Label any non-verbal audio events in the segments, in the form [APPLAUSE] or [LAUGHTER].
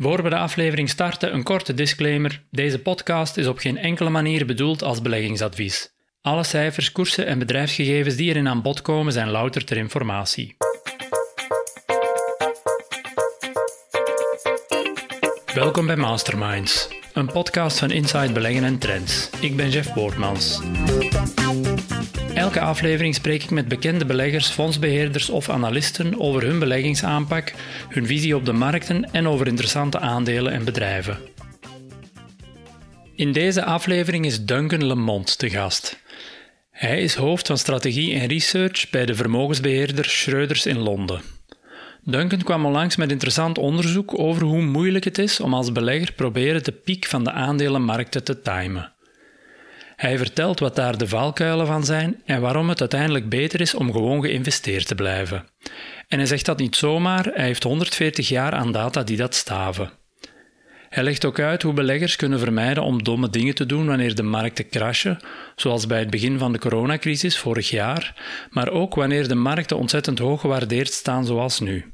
Voor we de aflevering starten, een korte disclaimer. Deze podcast is op geen enkele manier bedoeld als beleggingsadvies. Alle cijfers, koersen en bedrijfsgegevens die erin aan bod komen zijn louter ter informatie. Welkom bij Masterminds, een podcast van Inside Beleggen en Trends. Ik ben Jeff Boortmans. Elke aflevering spreek ik met bekende beleggers, fondsbeheerders of analisten over hun beleggingsaanpak, hun visie op de markten en over interessante aandelen en bedrijven. In deze aflevering is Duncan Lemont te gast. Hij is hoofd van strategie en research bij de vermogensbeheerder Schreuders in Londen. Duncan kwam onlangs met interessant onderzoek over hoe moeilijk het is om als belegger proberen de piek van de aandelenmarkten te timen. Hij vertelt wat daar de valkuilen van zijn en waarom het uiteindelijk beter is om gewoon geïnvesteerd te blijven. En hij zegt dat niet zomaar, hij heeft 140 jaar aan data die dat staven. Hij legt ook uit hoe beleggers kunnen vermijden om domme dingen te doen wanneer de markten crashen, zoals bij het begin van de coronacrisis vorig jaar, maar ook wanneer de markten ontzettend hoog gewaardeerd staan zoals nu.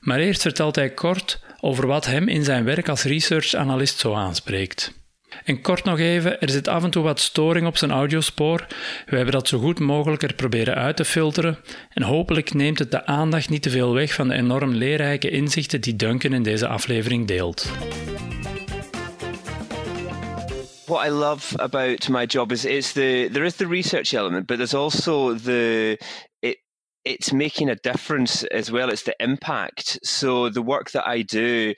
Maar eerst vertelt hij kort over wat hem in zijn werk als research-analyst zo aanspreekt. En kort nog even, er zit af en toe wat storing op zijn audiospoor. We hebben dat zo goed mogelijk er proberen uit te filteren en hopelijk neemt het de aandacht niet te veel weg van de enorm leerrijke inzichten die Duncan in deze aflevering deelt. what I love about my job is is the there is the research element, but there's also the it it's making a difference as well. It's the impact. So the work that I do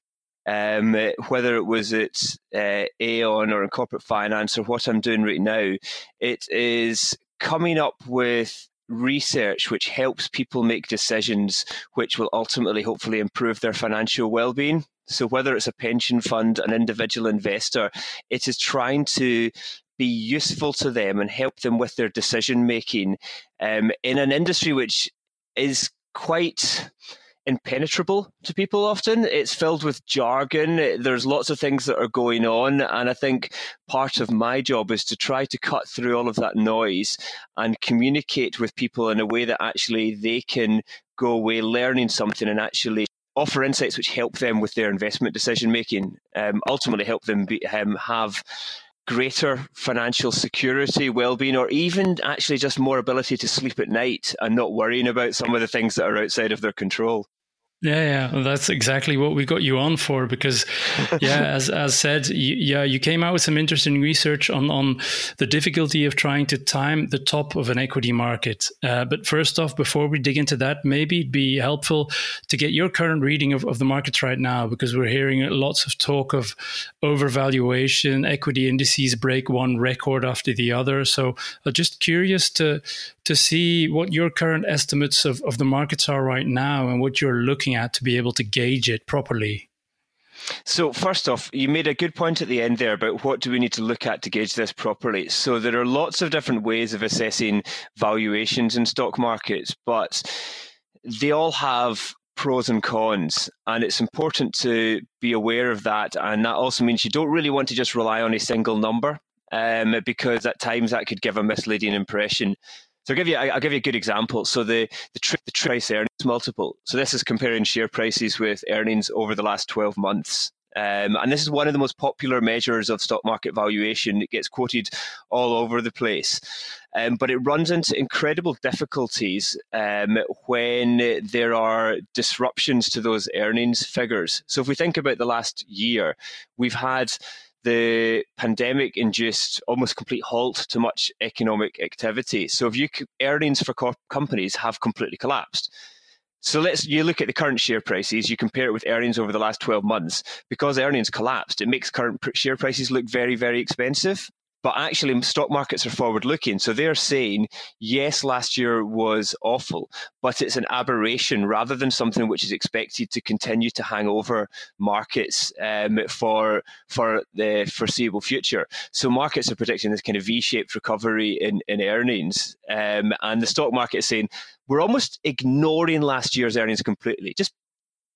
um, whether it was at uh, Aon or in corporate finance or what I'm doing right now, it is coming up with research which helps people make decisions which will ultimately hopefully improve their financial well-being. So whether it's a pension fund an individual investor it is trying to be useful to them and help them with their decision making um, in an industry which is quite impenetrable to people often. It's filled with jargon. There's lots of things that are going on. And I think part of my job is to try to cut through all of that noise and communicate with people in a way that actually they can go away learning something and actually offer insights which help them with their investment decision making, um, ultimately help them be, um, have greater financial security, well-being, or even actually just more ability to sleep at night and not worrying about some of the things that are outside of their control. Yeah, yeah, that's exactly what we got you on for. Because, yeah, [LAUGHS] as as said, you, yeah, you came out with some interesting research on on the difficulty of trying to time the top of an equity market. Uh, but first off, before we dig into that, maybe it'd be helpful to get your current reading of, of the markets right now, because we're hearing lots of talk of overvaluation, equity indices break one record after the other. So, I'm just curious to to see what your current estimates of, of the markets are right now and what you're looking at to be able to gauge it properly. So, first off, you made a good point at the end there about what do we need to look at to gauge this properly. So, there are lots of different ways of assessing valuations in stock markets, but they all have pros and cons, and it's important to be aware of that. And that also means you don't really want to just rely on a single number. Um, because at times that could give a misleading impression. So I'll give you I'll give you a good example. So the the, tri- the price earnings multiple. So this is comparing share prices with earnings over the last 12 months. Um, and this is one of the most popular measures of stock market valuation. It gets quoted all over the place. Um, but it runs into incredible difficulties um, when there are disruptions to those earnings figures. So if we think about the last year, we've had the pandemic induced almost complete halt to much economic activity. So if you earnings for companies have completely collapsed. So let's you look at the current share prices, you compare it with earnings over the last 12 months. Because earnings collapsed, it makes current share prices look very, very expensive. But actually, stock markets are forward looking. So they're saying, yes, last year was awful, but it's an aberration rather than something which is expected to continue to hang over markets um, for, for the foreseeable future. So markets are predicting this kind of V shaped recovery in, in earnings. Um, and the stock market is saying, we're almost ignoring last year's earnings completely. Just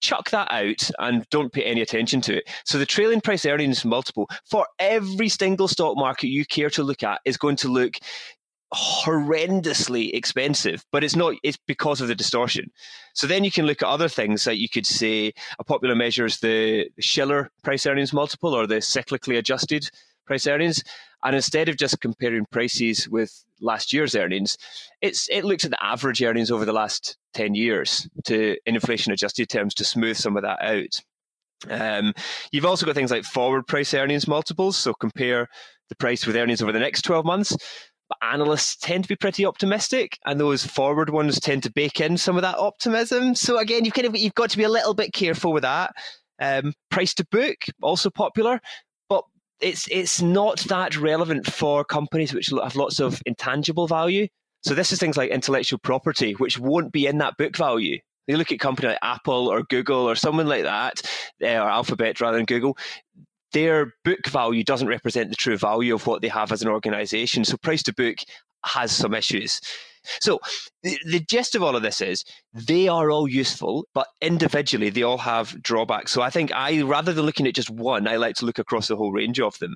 chuck that out and don't pay any attention to it. So the trailing price earnings multiple for every single stock market you care to look at is going to look horrendously expensive, but it's not, it's because of the distortion. So then you can look at other things that you could say a popular measure is the Shiller price earnings multiple or the cyclically adjusted price earnings. And instead of just comparing prices with last year's earnings, it's it looks at the average earnings over the last 10 years to in inflation adjusted terms to smooth some of that out. Um, you've also got things like forward price earnings multiples, so compare the price with earnings over the next 12 months. But analysts tend to be pretty optimistic, and those forward ones tend to bake in some of that optimism. So again, you've kind of you've got to be a little bit careful with that. Um, price to book also popular, it's it's not that relevant for companies which have lots of intangible value. So this is things like intellectual property, which won't be in that book value. You look at company like Apple or Google or someone like that, eh, or Alphabet rather than Google their book value doesn't represent the true value of what they have as an organization. So price to book has some issues. So the, the, gist of all of this is they are all useful, but individually they all have drawbacks. So I think I rather than looking at just one, I like to look across the whole range of them.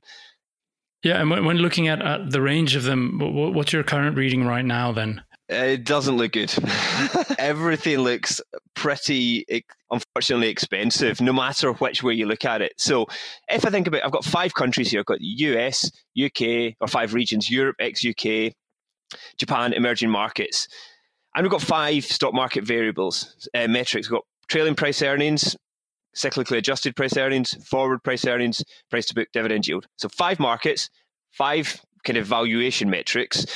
Yeah, and when looking at, at the range of them, what's your current reading right now then? It doesn't look good. [LAUGHS] Everything looks pretty, unfortunately, expensive, no matter which way you look at it. So, if I think about, I've got five countries here. I've got the US, UK, or five regions: Europe, ex-UK, Japan, emerging markets, and we've got five stock market variables uh, metrics. We've got trailing price earnings, cyclically adjusted price earnings, forward price earnings, price to book, dividend yield. So five markets, five kind of valuation metrics.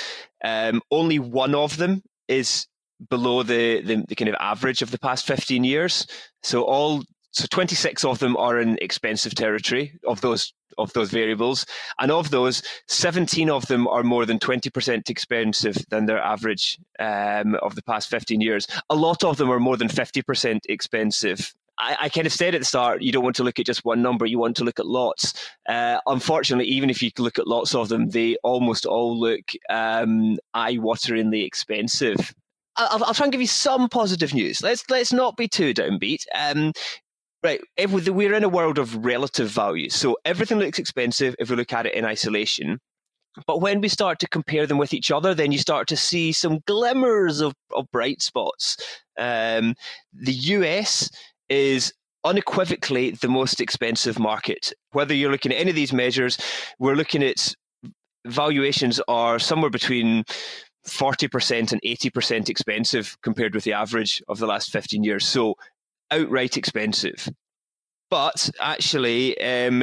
Um, only one of them is below the, the, the kind of average of the past 15 years. So all so 26 of them are in expensive territory of those of those variables and of those 17 of them are more than 20% expensive than their average um, of the past 15 years a lot of them are more than 50% expensive I, I, kind of said at the start, you don't want to look at just one number, you want to look at lots. Uh, unfortunately, even if you look at lots of them, they almost all look um, eye-wateringly expensive. I'll, I'll, try and give you some positive news. Let's let's not be too downbeat. Um, right, if we're in a world of relative value, so everything looks expensive if we look at it in isolation. But when we start to compare them with each other, then you start to see some glimmers of, of bright spots. Um, the US is unequivocally the most expensive market. Whether you're looking at any of these measures, we're looking at valuations are somewhere between 40% and 80% expensive compared with the average of the last 15 years. So outright expensive. But actually, um,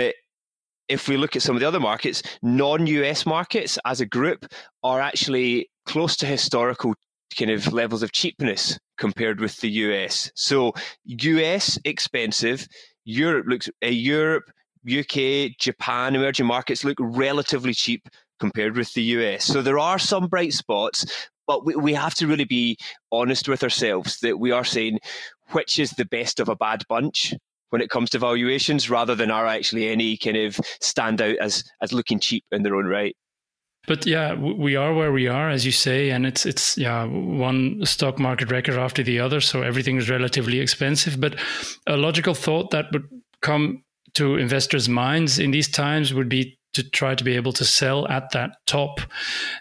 if we look at some of the other markets, non US markets as a group are actually close to historical kind of levels of cheapness compared with the US. So US expensive, Europe looks uh, Europe, UK, Japan, emerging markets look relatively cheap compared with the US. So there are some bright spots, but we, we have to really be honest with ourselves that we are saying which is the best of a bad bunch when it comes to valuations rather than are actually any kind of stand out as as looking cheap in their own right. But yeah, we are where we are, as you say, and it's it's yeah one stock market record after the other, so everything is relatively expensive. But a logical thought that would come to investors' minds in these times would be to try to be able to sell at that top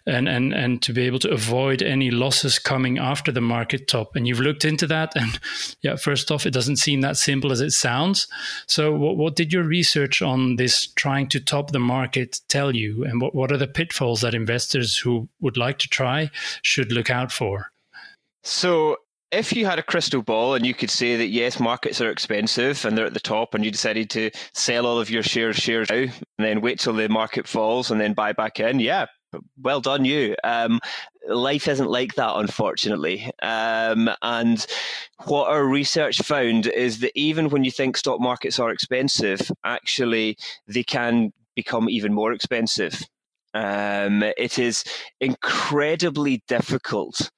and, and, and to be able to avoid any losses coming after the market top. And you've looked into that. And yeah, first off, it doesn't seem that simple as it sounds. So, what, what did your research on this trying to top the market tell you? And what, what are the pitfalls that investors who would like to try should look out for? So, if you had a crystal ball and you could say that yes, markets are expensive and they're at the top, and you decided to sell all of your shares shares now and then wait till the market falls and then buy back in, yeah, well done you. Um, life isn't like that, unfortunately. Um, and what our research found is that even when you think stock markets are expensive, actually they can become even more expensive. Um, it is incredibly difficult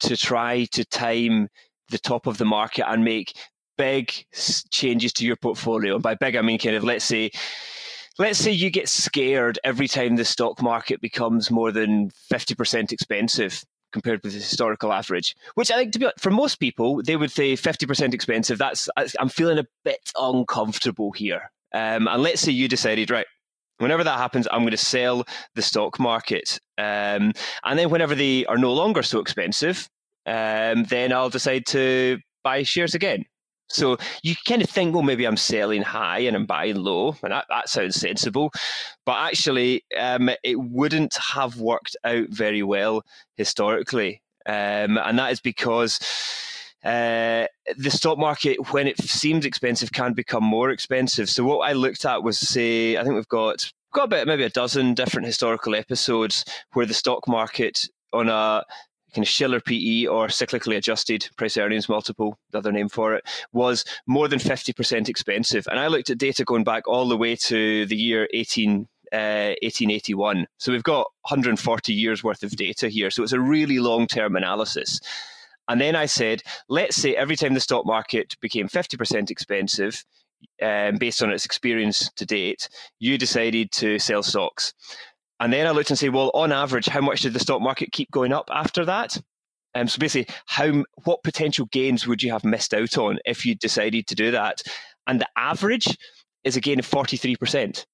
to try to time the top of the market and make big changes to your portfolio. And by big, I mean kind of let's say let's say you get scared every time the stock market becomes more than 50% expensive compared with the historical average, which I think to be for most people, they would say 50% expensive. That's I'm feeling a bit uncomfortable here. Um, and let's say you decided, right, Whenever that happens, I'm going to sell the stock market. Um, and then whenever they are no longer so expensive, um, then I'll decide to buy shares again. So you kind of think, well, maybe I'm selling high and I'm buying low, and that, that sounds sensible. But actually, um, it wouldn't have worked out very well historically. Um, and that is because uh, the stock market, when it seems expensive, can become more expensive. So what I looked at was, say, I think we've got got about maybe a dozen different historical episodes where the stock market on a kind of Shiller PE or cyclically adjusted price earnings multiple, the other name for it, was more than 50% expensive. And I looked at data going back all the way to the year 18, uh, 1881. So we've got 140 years worth of data here. So it's a really long term analysis. And then I said, let's say every time the stock market became 50% expensive, um, based on its experience to date, you decided to sell stocks. And then I looked and said, well, on average, how much did the stock market keep going up after that? Um, so basically, how what potential gains would you have missed out on if you decided to do that? And the average is a gain of forty three percent.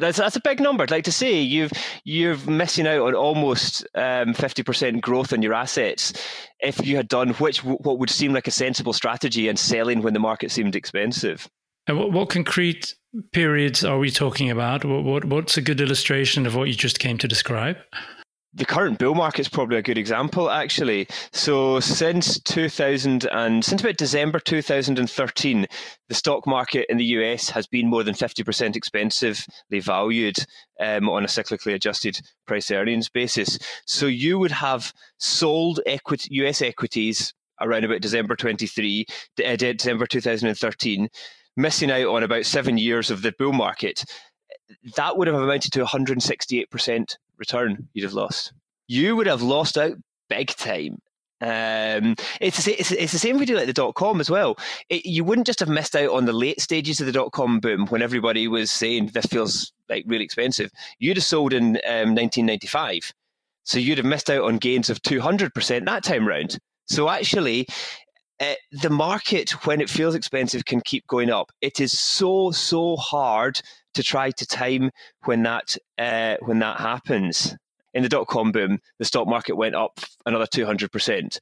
That's that's a big number. I'd like to say you've you're missing out on almost um, fifty um, percent growth on your assets if you had done which what would seem like a sensible strategy and selling when the market seemed expensive. And what, what concrete periods are we talking about? What, what, what's a good illustration of what you just came to describe? The current bull market is probably a good example, actually. So since 2000 and since about December 2013, the stock market in the US has been more than 50% expensively valued um, on a cyclically adjusted price earnings basis. So you would have sold equity, US equities around about December 23, uh, December 2013 missing out on about seven years of the bull market, that would have amounted to 168% return you'd have lost. You would have lost out big time. Um, it's, it's, it's the same if you do like the dot com as well. It, you wouldn't just have missed out on the late stages of the dot com boom when everybody was saying this feels like really expensive. You'd have sold in um, 1995, so you'd have missed out on gains of 200% that time round. So actually, uh, the market, when it feels expensive, can keep going up. It is so so hard to try to time when that uh, when that happens. In the dot com boom, the stock market went up another two hundred percent.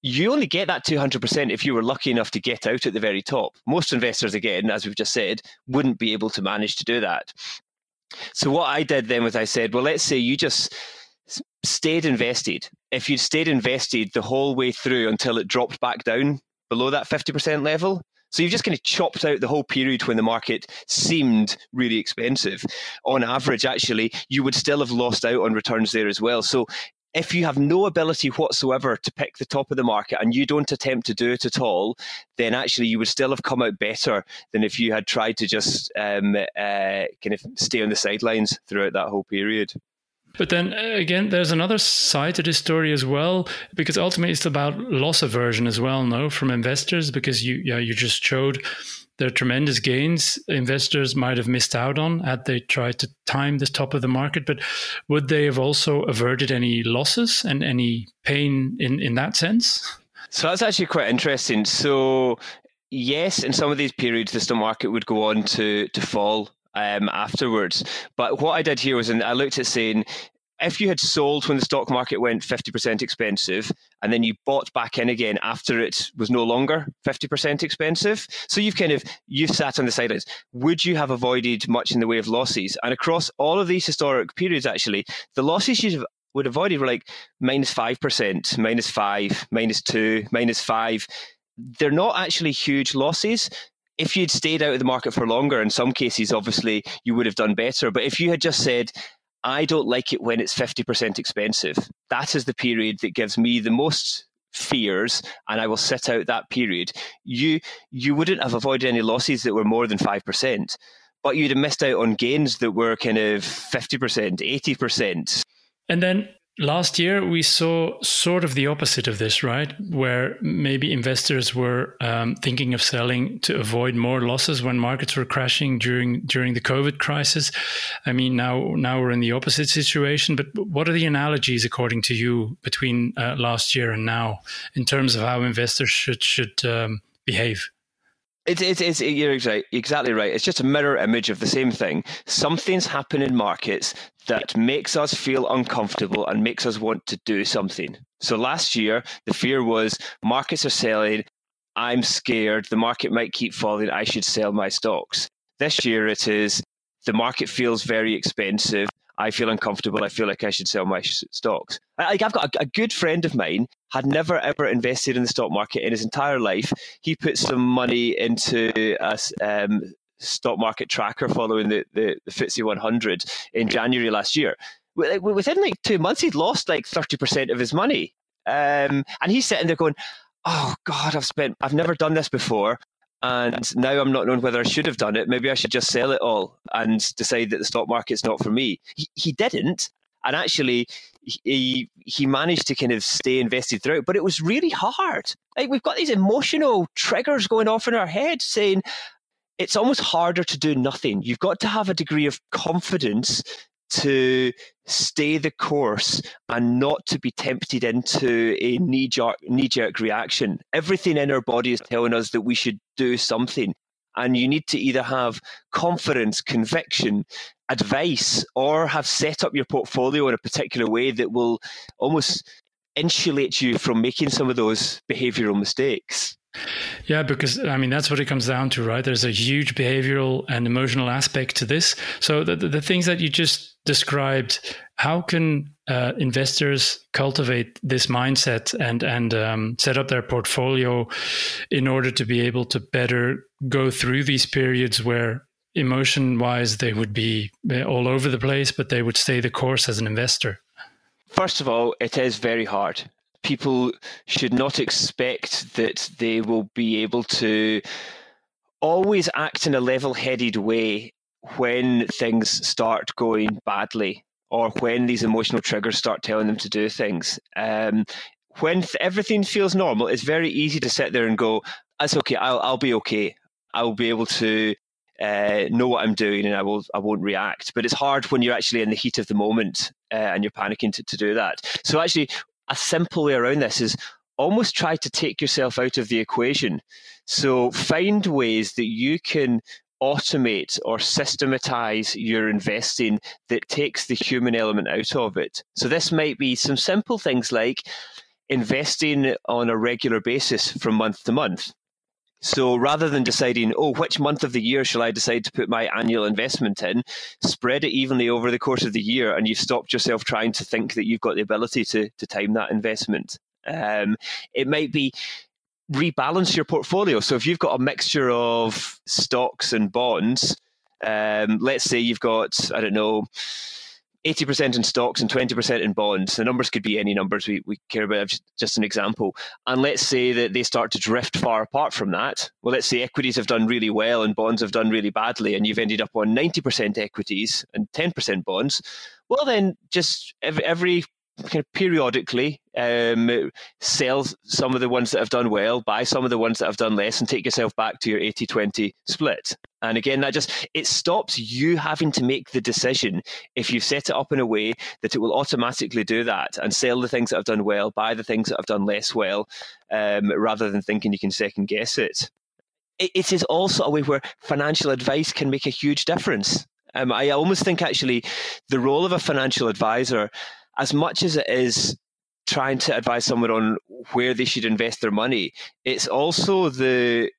You only get that two hundred percent if you were lucky enough to get out at the very top. Most investors, again, as we've just said, wouldn't be able to manage to do that. So what I did then was I said, well, let's say you just stayed invested, if you'd stayed invested the whole way through until it dropped back down below that 50% level, so you've just kind of chopped out the whole period when the market seemed really expensive. On average, actually, you would still have lost out on returns there as well. So if you have no ability whatsoever to pick the top of the market and you don't attempt to do it at all, then actually you would still have come out better than if you had tried to just um, uh, kind of stay on the sidelines throughout that whole period. But then uh, again, there's another side to this story as well, because ultimately it's about loss aversion as well, no, from investors, because you, yeah, you just showed the tremendous gains investors might have missed out on had they tried to time the top of the market. But would they have also averted any losses and any pain in, in that sense? So that's actually quite interesting. So yes, in some of these periods, the stock market would go on to to fall um, afterwards. But what I did here was, and I looked at saying, if you had sold when the stock market went 50% expensive and then you bought back in again after it was no longer 50% expensive so you've kind of you've sat on the sidelines. Would you have avoided much in the way of losses? And across all of these historic periods actually the losses you would avoided were like minus 5% minus 5 minus 2 minus 5 they're not actually huge losses if you'd stayed out of the market for longer, in some cases, obviously, you would have done better. But if you had just said, I don't like it when it's 50% expensive, that is the period that gives me the most fears and I will sit out that period, you you wouldn't have avoided any losses that were more than 5%, but you'd have missed out on gains that were kind of 50%, 80%. And then Last year, we saw sort of the opposite of this, right? Where maybe investors were um, thinking of selling to avoid more losses when markets were crashing during during the COVID crisis. I mean, now now we're in the opposite situation. But what are the analogies, according to you, between uh, last year and now in terms of how investors should should um, behave? It's, it's, it's, you're exactly right. It's just a mirror image of the same thing. Something's happened in markets that makes us feel uncomfortable and makes us want to do something. So last year, the fear was markets are selling. I'm scared. The market might keep falling. I should sell my stocks. This year, it is the market feels very expensive. I feel uncomfortable. I feel like I should sell my stocks. Like I've got a, a, good friend of mine had never ever invested in the stock market in his entire life. He put some money into a um, stock market tracker following the, the, the FTSE 100 in January last year. Within like two months, he'd lost like 30% of his money. Um, and he's sitting there going, oh God, I've spent, I've never done this before and now I'm not knowing whether I should have done it. Maybe I should just sell it all and decide that the stock market's not for me. He, he didn't, and actually, he he managed to kind of stay invested throughout. But it was really hard. Like we've got these emotional triggers going off in our head, saying it's almost harder to do nothing. You've got to have a degree of confidence to stay the course and not to be tempted into a knee jerk, knee jerk reaction. Everything in our body is telling us that we should do something. And you need to either have confidence, conviction, advice, or have set up your portfolio in a particular way that will almost insulate you from making some of those behavioral mistakes. Yeah, because I mean, that's what it comes down to, right? There's a huge behavioral and emotional aspect to this. So, the, the, the things that you just described, how can uh, investors cultivate this mindset and, and um, set up their portfolio in order to be able to better go through these periods where emotion wise they would be uh, all over the place, but they would stay the course as an investor? First of all, it is very hard people should not expect that they will be able to always act in a level headed way when things start going badly or when these emotional triggers start telling them to do things. Um, when th- everything feels normal, it's very easy to sit there and go, "That's okay. I'll I'll be okay. I'll be able to uh, know what I'm doing, and I will I won't react." But it's hard when you're actually in the heat of the moment uh, and you're panicking to, to do that. So actually, a simple way around this is almost try to take yourself out of the equation. So find ways that you can automate or systematize your investing that takes the human element out of it. So this might be some simple things like investing on a regular basis from month to month. So rather than deciding, oh, which month of the year shall I decide to put my annual investment in, spread it evenly over the course of the year, and you've stopped yourself trying to think that you've got the ability to, to time that investment. Um, it might be rebalance your portfolio. So if you've got a mixture of stocks and bonds, um, let's say you've got, I don't know, 80% in stocks and 20% in bonds. The numbers could be any numbers we, we care about, just, an example. And let's say that they start to drift far apart from that. Well, let's say equities have done really well and bonds have done really badly, and you've ended up on 90% equities and 10% bonds. Well, then just every kind of periodically um, sell some of the ones that have done well, buy some of the ones that have done less, and take yourself back to your 80 20 split. And again, that just it stops you having to make the decision if you set it up in a way that it will automatically do that and sell the things that have done well, buy the things that have done less well, um, rather than thinking you can second guess it. it. It is also a way where financial advice can make a huge difference. Um, I almost think actually the role of a financial advisor as much as it is trying to advise someone on where they should invest their money, it's also the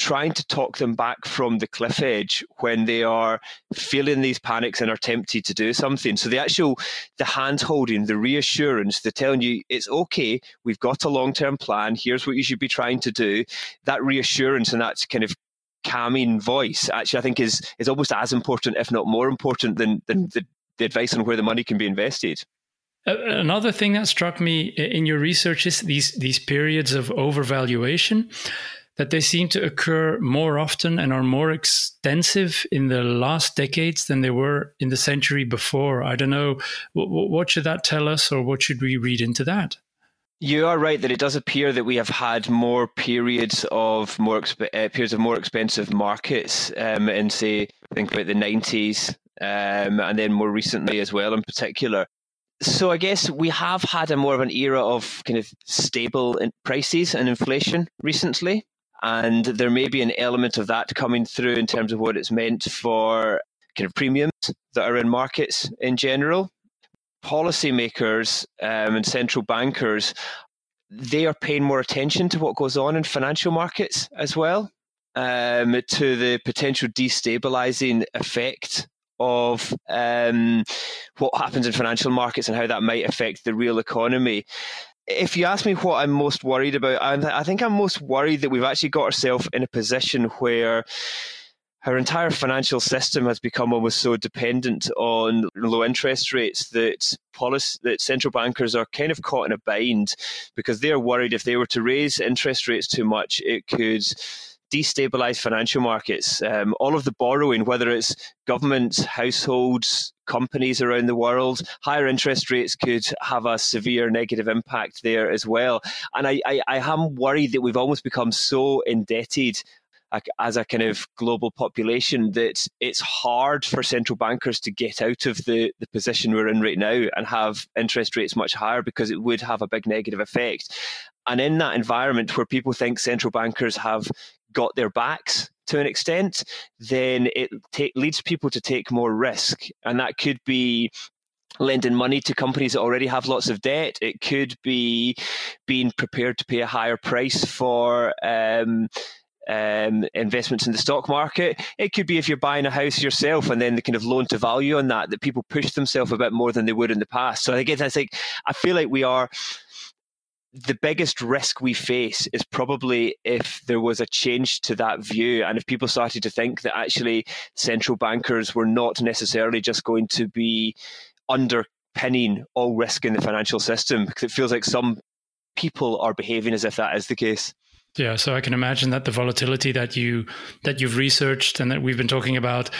trying to talk them back from the cliff edge when they are feeling these panics and are tempted to do something. So the actual the hand holding, the reassurance, the telling you it's okay, we've got a long term plan, here's what you should be trying to do, that reassurance and that kind of calming voice actually I think is is almost as important, if not more important than than mm. the, the advice on where the money can be invested. Another thing that struck me in your research is these these periods of overvaluation that they seem to occur more often and are more extensive in the last decades than they were in the century before. I don't know what should that tell us, or what should we read into that? You are right that it does appear that we have had more periods of more exp- uh, periods of more expensive markets um, in say think about the nineties um, and then more recently as well in particular so I guess we have had a more of an era of kind of stable prices and inflation recently. And there may be an element of that coming through in terms of what it's meant for kind of premiums that are in markets in general. Policymakers um, and central bankers, they are paying more attention to what goes on in financial markets as well, um, to the potential destabilizing effect of um, what happens in financial markets and how that might affect the real economy. If you ask me what I'm most worried about, I think I'm most worried that we've actually got ourselves in a position where our entire financial system has become almost so dependent on low interest rates that policy, that central bankers are kind of caught in a bind because they're worried if they were to raise interest rates too much, it could destabilize financial markets. Um, all of the borrowing, whether it's governments, households, companies around the world, higher interest rates could have a severe negative impact there as well. And I, I, I am worried that we've almost become so indebted as a kind of global population that it's hard for central bankers to get out of the, the position we're in right now and have interest rates much higher because it would have a big negative effect. And in that environment where people think central bankers have got their backs to an extent, then it leads people to take more risk. And that could be lending money to companies that already have lots of debt. It could be being prepared to pay a higher price for. Um, um, investments in the stock market. It could be if you're buying a house yourself and then the kind of loan to value on that, that people push themselves a bit more than they would in the past. So again, I think I feel like we are the biggest risk we face is probably if there was a change to that view and if people started to think that actually central bankers were not necessarily just going to be underpinning all risk in the financial system because it feels like some people are behaving as if that is the case. Yeah, so I can imagine that the volatility that you that you've researched and that we've been talking about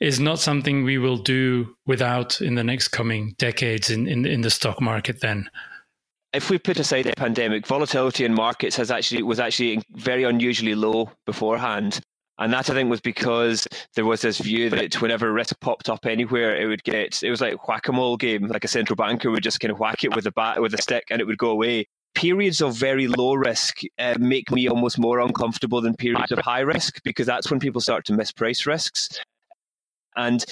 is not something we will do without in the next coming decades in, in, in the stock market then if we put aside the pandemic, volatility in markets has actually was actually very unusually low beforehand. And that I think was because there was this view that whenever risk popped up anywhere, it would get it was like whack a mole game, like a central banker would just kind of whack it with a bat with a stick and it would go away. Periods of very low risk uh, make me almost more uncomfortable than periods of high risk because that's when people start to misprice risks. And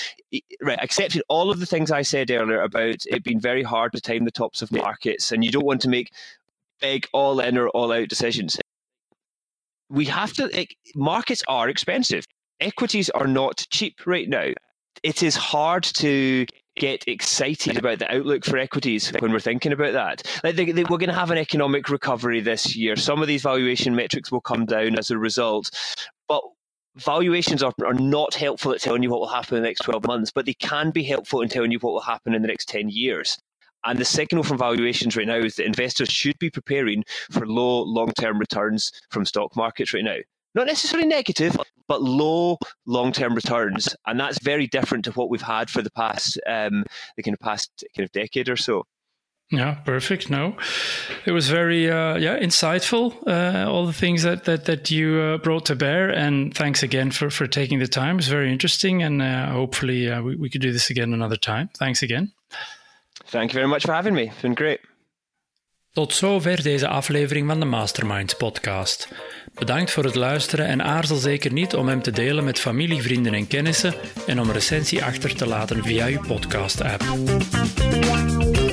right, accepting all of the things I said earlier about it being very hard to time the tops of markets, and you don't want to make big all in or all out decisions. We have to. It, markets are expensive. Equities are not cheap right now. It is hard to get excited about the outlook for equities when we're thinking about that. Like they, they, we're going to have an economic recovery this year. Some of these valuation metrics will come down as a result, but valuations are, are not helpful at telling you what will happen in the next 12 months, but they can be helpful in telling you what will happen in the next 10 years. And the signal from valuations right now is that investors should be preparing for low long term returns from stock markets right now. Not necessarily negative, but low long term returns. And that's very different to what we've had for the past, um, the kind of past kind of decade or so. Yeah, perfect. No, it was very uh, yeah insightful. Uh, all the things that that that you uh, brought to bear, and thanks again for for taking the time. It was very interesting, and uh, hopefully uh, we we could do this again another time. Thanks again. Thank you very much for having me. It's been great. Tot zover deze aflevering van de Masterminds podcast. Bedankt voor het luisteren en aarzel zeker niet om hem te delen met familie, vrienden en kennissen en om een recensie achter te laten via uw podcast-app. Thank